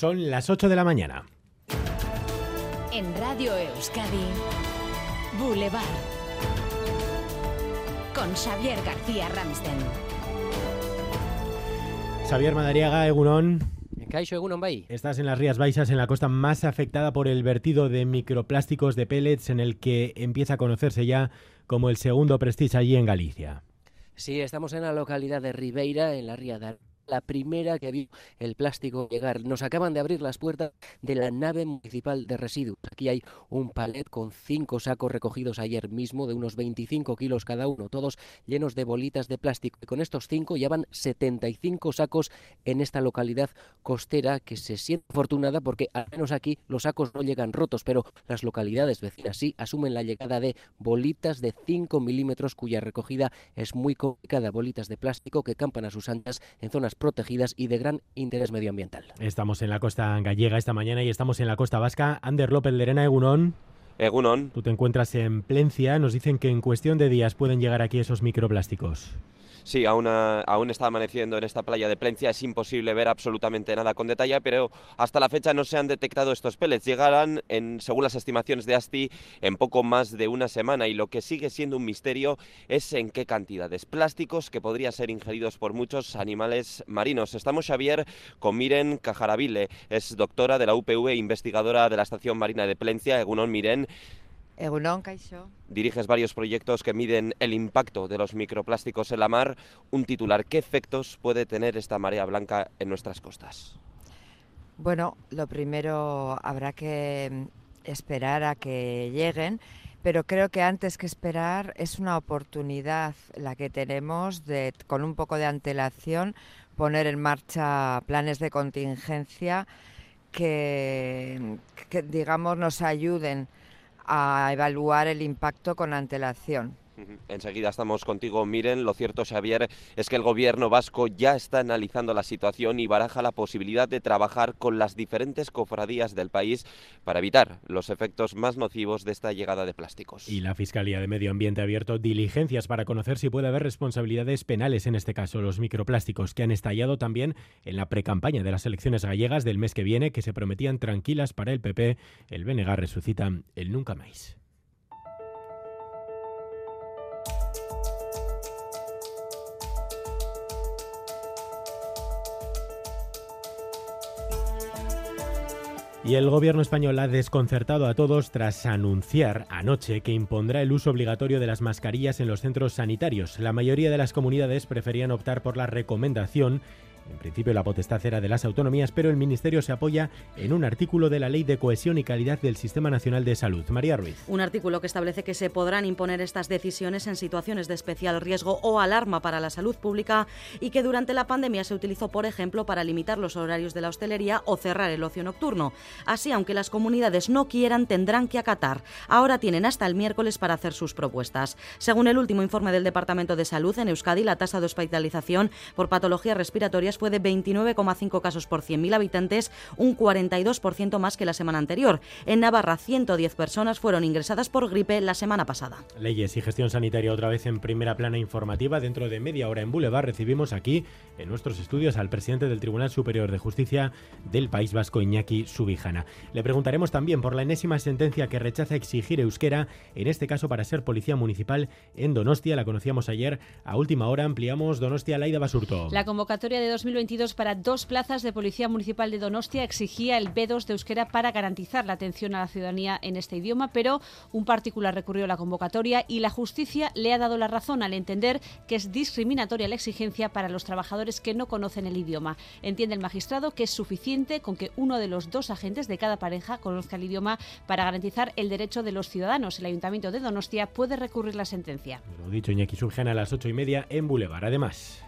Son las 8 de la mañana. En Radio Euskadi, Boulevard. Con Xavier García Ramsten. Xavier Madariaga, Egunon. Caixo Egunon Bay. Estás en las Rías Baixas, en la costa más afectada por el vertido de microplásticos de pellets, en el que empieza a conocerse ya como el segundo prestige allí en Galicia. Sí, estamos en la localidad de Ribeira, en la Ría de la primera que vio el plástico llegar. Nos acaban de abrir las puertas de la nave municipal de residuos. Aquí hay un palet con cinco sacos recogidos ayer mismo de unos 25 kilos cada uno, todos llenos de bolitas de plástico. Y con estos cinco ya van 75 sacos en esta localidad costera que se siente afortunada porque al menos aquí los sacos no llegan rotos, pero las localidades vecinas sí asumen la llegada de bolitas de 5 milímetros cuya recogida es muy complicada, bolitas de plástico que campan a sus anchas en zonas protegidas y de gran interés medioambiental. Estamos en la costa gallega esta mañana y estamos en la costa vasca. Ander López Lerena, Egunon. Egunon. Tú te encuentras en Plencia. Nos dicen que en cuestión de días pueden llegar aquí esos microplásticos. Sí, aún, aún está amaneciendo en esta playa de Plencia, es imposible ver absolutamente nada con detalle, pero hasta la fecha no se han detectado estos pellets. Llegarán, en, según las estimaciones de ASTI, en poco más de una semana y lo que sigue siendo un misterio es en qué cantidades. Plásticos que podrían ser ingeridos por muchos animales marinos. Estamos, Xavier, con Miren Cajarabile, es doctora de la UPV, investigadora de la Estación Marina de Plencia. Egunon, Miren. Egunon, Caixo. Diriges varios proyectos que miden el impacto de los microplásticos en la mar. Un titular, ¿qué efectos puede tener esta marea blanca en nuestras costas? Bueno, lo primero habrá que esperar a que lleguen, pero creo que antes que esperar es una oportunidad la que tenemos de, con un poco de antelación, poner en marcha planes de contingencia que, que digamos, nos ayuden a evaluar el impacto con antelación. Enseguida estamos contigo, Miren. Lo cierto, Xavier, es que el gobierno vasco ya está analizando la situación y baraja la posibilidad de trabajar con las diferentes cofradías del país para evitar los efectos más nocivos de esta llegada de plásticos. Y la Fiscalía de Medio Ambiente ha abierto diligencias para conocer si puede haber responsabilidades penales en este caso, los microplásticos que han estallado también en la precampaña de las elecciones gallegas del mes que viene, que se prometían tranquilas para el PP. El BNG resucita el nunca más. Y el gobierno español ha desconcertado a todos tras anunciar anoche que impondrá el uso obligatorio de las mascarillas en los centros sanitarios. La mayoría de las comunidades preferían optar por la recomendación en principio la potestad era de las autonomías, pero el Ministerio se apoya en un artículo de la Ley de Cohesión y Calidad del Sistema Nacional de Salud. María Ruiz. Un artículo que establece que se podrán imponer estas decisiones en situaciones de especial riesgo o alarma para la salud pública y que durante la pandemia se utilizó, por ejemplo, para limitar los horarios de la hostelería o cerrar el ocio nocturno. Así, aunque las comunidades no quieran, tendrán que acatar. Ahora tienen hasta el miércoles para hacer sus propuestas. Según el último informe del Departamento de Salud, en Euskadi la tasa de hospitalización por patologías respiratorias fue de 29,5 casos por 100.000 habitantes, un 42% más que la semana anterior. En Navarra, 110 personas fueron ingresadas por gripe la semana pasada. Leyes y gestión sanitaria otra vez en primera plana informativa. Dentro de media hora en Boulevard recibimos aquí, en nuestros estudios, al presidente del Tribunal Superior de Justicia del País Vasco, Iñaki Subijana. Le preguntaremos también por la enésima sentencia que rechaza exigir euskera, en este caso para ser policía municipal en Donostia. La conocíamos ayer. A última hora ampliamos Donostia Laida Basurto. La convocatoria de 2022 para dos plazas de Policía Municipal de Donostia exigía el B2 de euskera para garantizar la atención a la ciudadanía en este idioma, pero un particular recurrió a la convocatoria y la justicia le ha dado la razón al entender que es discriminatoria la exigencia para los trabajadores que no conocen el idioma. Entiende el magistrado que es suficiente con que uno de los dos agentes de cada pareja conozca el idioma para garantizar el derecho de los ciudadanos. El Ayuntamiento de Donostia puede recurrir la sentencia. Lo dicho, Iñaki Subijana a las ocho y media en Boulevard. Además.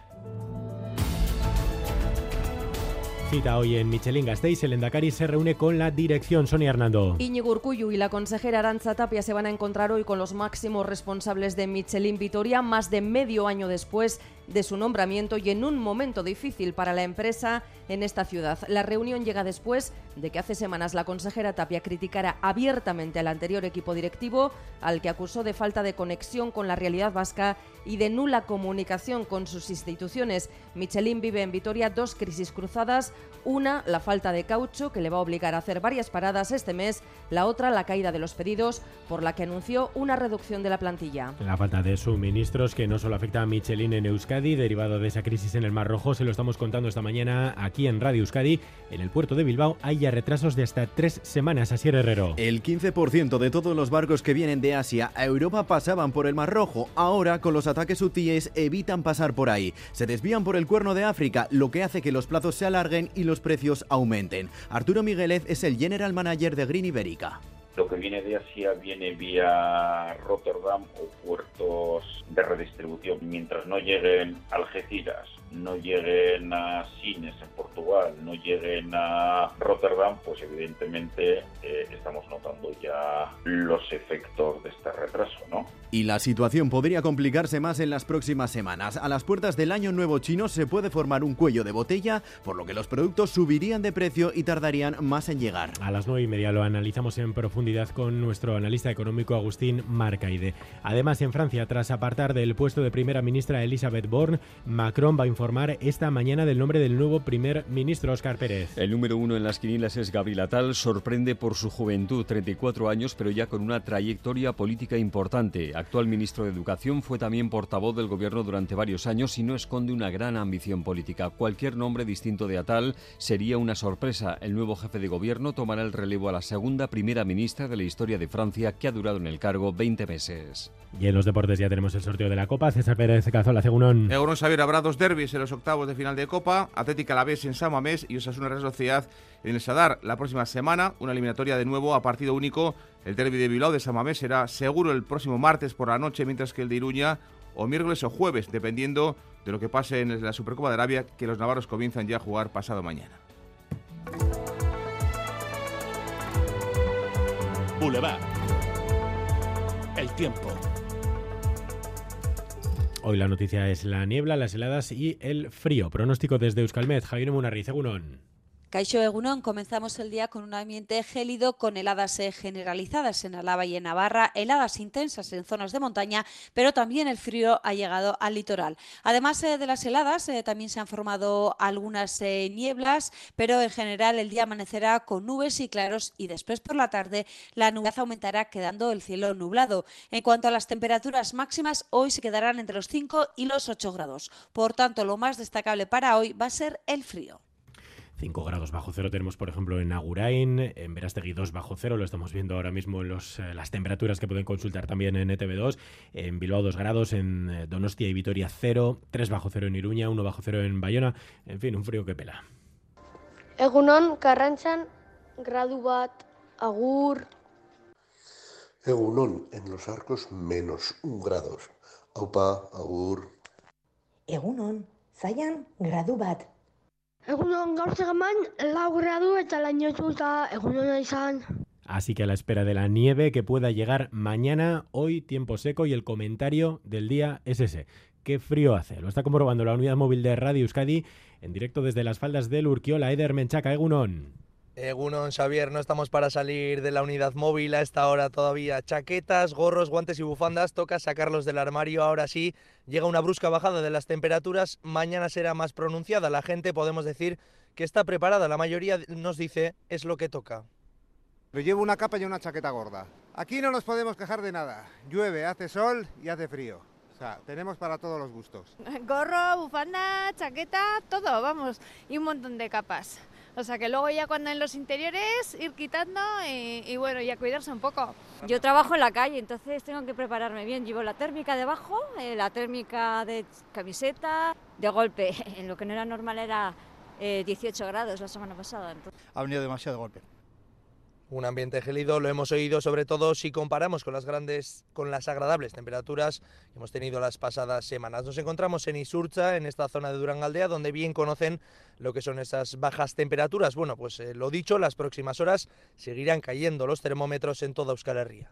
Hoy en Michelin Gasteiz, el Endacari se reúne con la dirección Sonia Hernando. Íñigo Urcuyu y la consejera Aranza Tapia se van a encontrar hoy con los máximos responsables de Michelin Vitoria, más de medio año después de su nombramiento y en un momento difícil para la empresa en esta ciudad. La reunión llega después de que hace semanas la consejera Tapia criticara abiertamente al anterior equipo directivo, al que acusó de falta de conexión con la realidad vasca y de nula comunicación con sus instituciones. Michelin vive en Vitoria dos crisis cruzadas, una la falta de caucho que le va a obligar a hacer varias paradas este mes, la otra la caída de los pedidos por la que anunció una reducción de la plantilla. La falta de suministros que no solo afecta a Michelin en Euskadi, derivado de esa crisis en el Mar Rojo, se lo estamos contando esta mañana aquí en Radio Euskadi. En el puerto de Bilbao hay ya retrasos de hasta tres semanas, así Herrero. El 15% de todos los barcos que vienen de Asia a Europa pasaban por el Mar Rojo. Ahora, con los ataques hutíes, evitan pasar por ahí. Se desvían por el cuerno de África, lo que hace que los plazos se alarguen y los precios aumenten. Arturo Miguelez es el General Manager de Green Ibérica. Lo que viene de Asia viene vía Rotterdam o puertos de redistribución. Mientras no lleguen Algeciras, no lleguen a Sines en Portugal, no lleguen a Rotterdam, pues evidentemente eh, estamos notando ya los efectos de este retraso, ¿no? Y la situación podría complicarse más en las próximas semanas. A las puertas del año nuevo chino se puede formar un cuello de botella, por lo que los productos subirían de precio y tardarían más en llegar. A las nueve y media lo analizamos en profundidad con nuestro analista económico Agustín Marcaide. Además, en Francia, tras apartar del puesto de primera ministra Elisabeth Borne, Macron va a informar esta mañana del nombre del nuevo primer ministro Oscar Pérez. El número uno en las quinilas es Gabriel Attal, sorprende por su juventud, 34 años, pero ya con una trayectoria política importante. Actual ministro de Educación, fue también portavoz del gobierno durante varios años y no esconde una gran ambición política. Cualquier nombre distinto de Attal sería una sorpresa. El nuevo jefe de gobierno tomará el relevo a la segunda primera ministra de la historia de Francia, que ha durado en el cargo 20 meses. Y en los deportes ya tenemos el sorteo de la Copa. César Pérez Cazola, Cegunón. Egunon Xavier, habrá dos derbis en los octavos de final de Copa. Atlética la vez en San Mamés y Osasuna Real Sociedad en el Sadar. La próxima semana, una eliminatoria de nuevo a partido único. El derbi de Bilbao de San Mamés será seguro el próximo martes por la noche, mientras que el de Iruña o miércoles o jueves, dependiendo de lo que pase en la Supercopa de Arabia, que los navarros comienzan ya a jugar pasado mañana. Boulevard. El tiempo. Hoy la noticia es la niebla, las heladas y el frío. Pronóstico desde Euskalmet. Javier Munarriz, Egunon. Caixo Egunon, comenzamos el día con un ambiente gélido con heladas eh, generalizadas en Alaba y en Navarra, heladas intensas en zonas de montaña, pero también el frío ha llegado al litoral. Además eh, de las heladas, eh, también se han formado algunas nieblas, pero en general el día amanecerá con nubes y claros y después por la tarde la nubes aumentará quedando el cielo nublado. En cuanto a las temperaturas máximas, hoy se quedarán entre los 5 y los 8 grados. Por tanto, lo más destacable para hoy va a ser el frío. 5 grados bajo cero tenemos, por ejemplo, en Agurain, en Verástegui 2 bajo cero, lo estamos viendo ahora mismo en los, eh, las temperaturas que pueden consultar también en ETV2, en Bilbao 2 grados, en eh, Donostia y Vitoria 0, 3 bajo cero en Iruña, 1 bajo cero en Bayona, en fin, un frío que pela. Egunon, Karranchan, gradu bat, agur. Egunon, en los arcos menos un grados. Aupa, agur. Egunon, zaian gradu bat. Egunon, egunon. Así que a la espera de la nieve que pueda llegar mañana, hoy tiempo seco y el comentario del día es ese. Qué frío hace. Lo está comprobando la unidad móvil de Radio Euskadi en directo desde las faldas del Urquiola, Eder Menchaca, Egunon. Egunon, Xavier, no estamos para salir de la unidad móvil a esta hora todavía. Chaquetas, gorros, guantes y bufandas, toca sacarlos del armario. Ahora sí, llega una brusca bajada de las temperaturas. Mañana será más pronunciada. La gente podemos decir que está preparada. La mayoría nos dice es lo que toca. Yo llevo una capa y una chaqueta gorda. Aquí no nos podemos quejar de nada. Llueve, hace sol y hace frío. O sea, tenemos para todos los gustos. Gorro, bufanda, chaqueta, todo, vamos. Y un montón de capas. O sea que luego ya cuando en los interiores ir quitando y, y, bueno, y a cuidarse un poco. Yo trabajo en la calle, entonces tengo que prepararme bien. Llevo la térmica debajo, eh, la térmica de camiseta, de golpe. En lo que no era normal era eh, 18 grados la semana pasada. Entonces... Ha venido demasiado de golpe. Un ambiente gélido, lo hemos oído sobre todo si comparamos con las grandes, con las agradables temperaturas que hemos tenido las pasadas semanas. Nos encontramos en Isurcha, en esta zona de Durangaldea, donde bien conocen lo que son esas bajas temperaturas. Bueno, pues eh, lo dicho, las próximas horas seguirán cayendo los termómetros en toda Euskal Herria.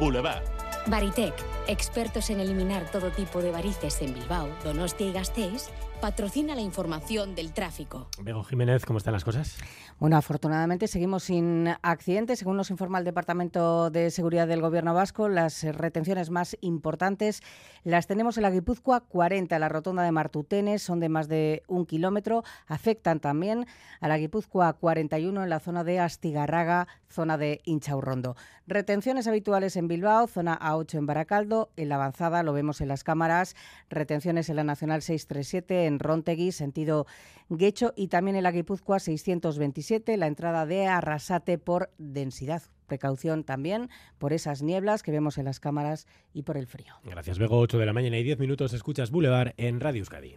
Boulevard. Baritec, expertos en eliminar todo tipo de varices en Bilbao, Donostia y Gasteiz, patrocina la información del tráfico. Bego Jiménez, ¿cómo están las cosas? Bueno, afortunadamente seguimos sin accidentes. Según nos informa el Departamento de Seguridad del Gobierno vasco, las retenciones más importantes las tenemos en la Guipúzcoa 40, en la rotonda de Martutenes, son de más de un kilómetro. Afectan también a la Guipúzcoa 41 en la zona de Astigarraga, zona de Inchaurrondo. Retenciones habituales en Bilbao, zona A8 en Baracaldo, en la avanzada lo vemos en las cámaras. Retenciones en la Nacional 637 en Rontegui, sentido Guecho, y también en la Guipúzcoa 627, la entrada de Arrasate por densidad. Precaución también por esas nieblas que vemos en las cámaras y por el frío. Gracias, Bego. 8 de la mañana y 10 minutos. Escuchas Boulevard en Radio Euskadi.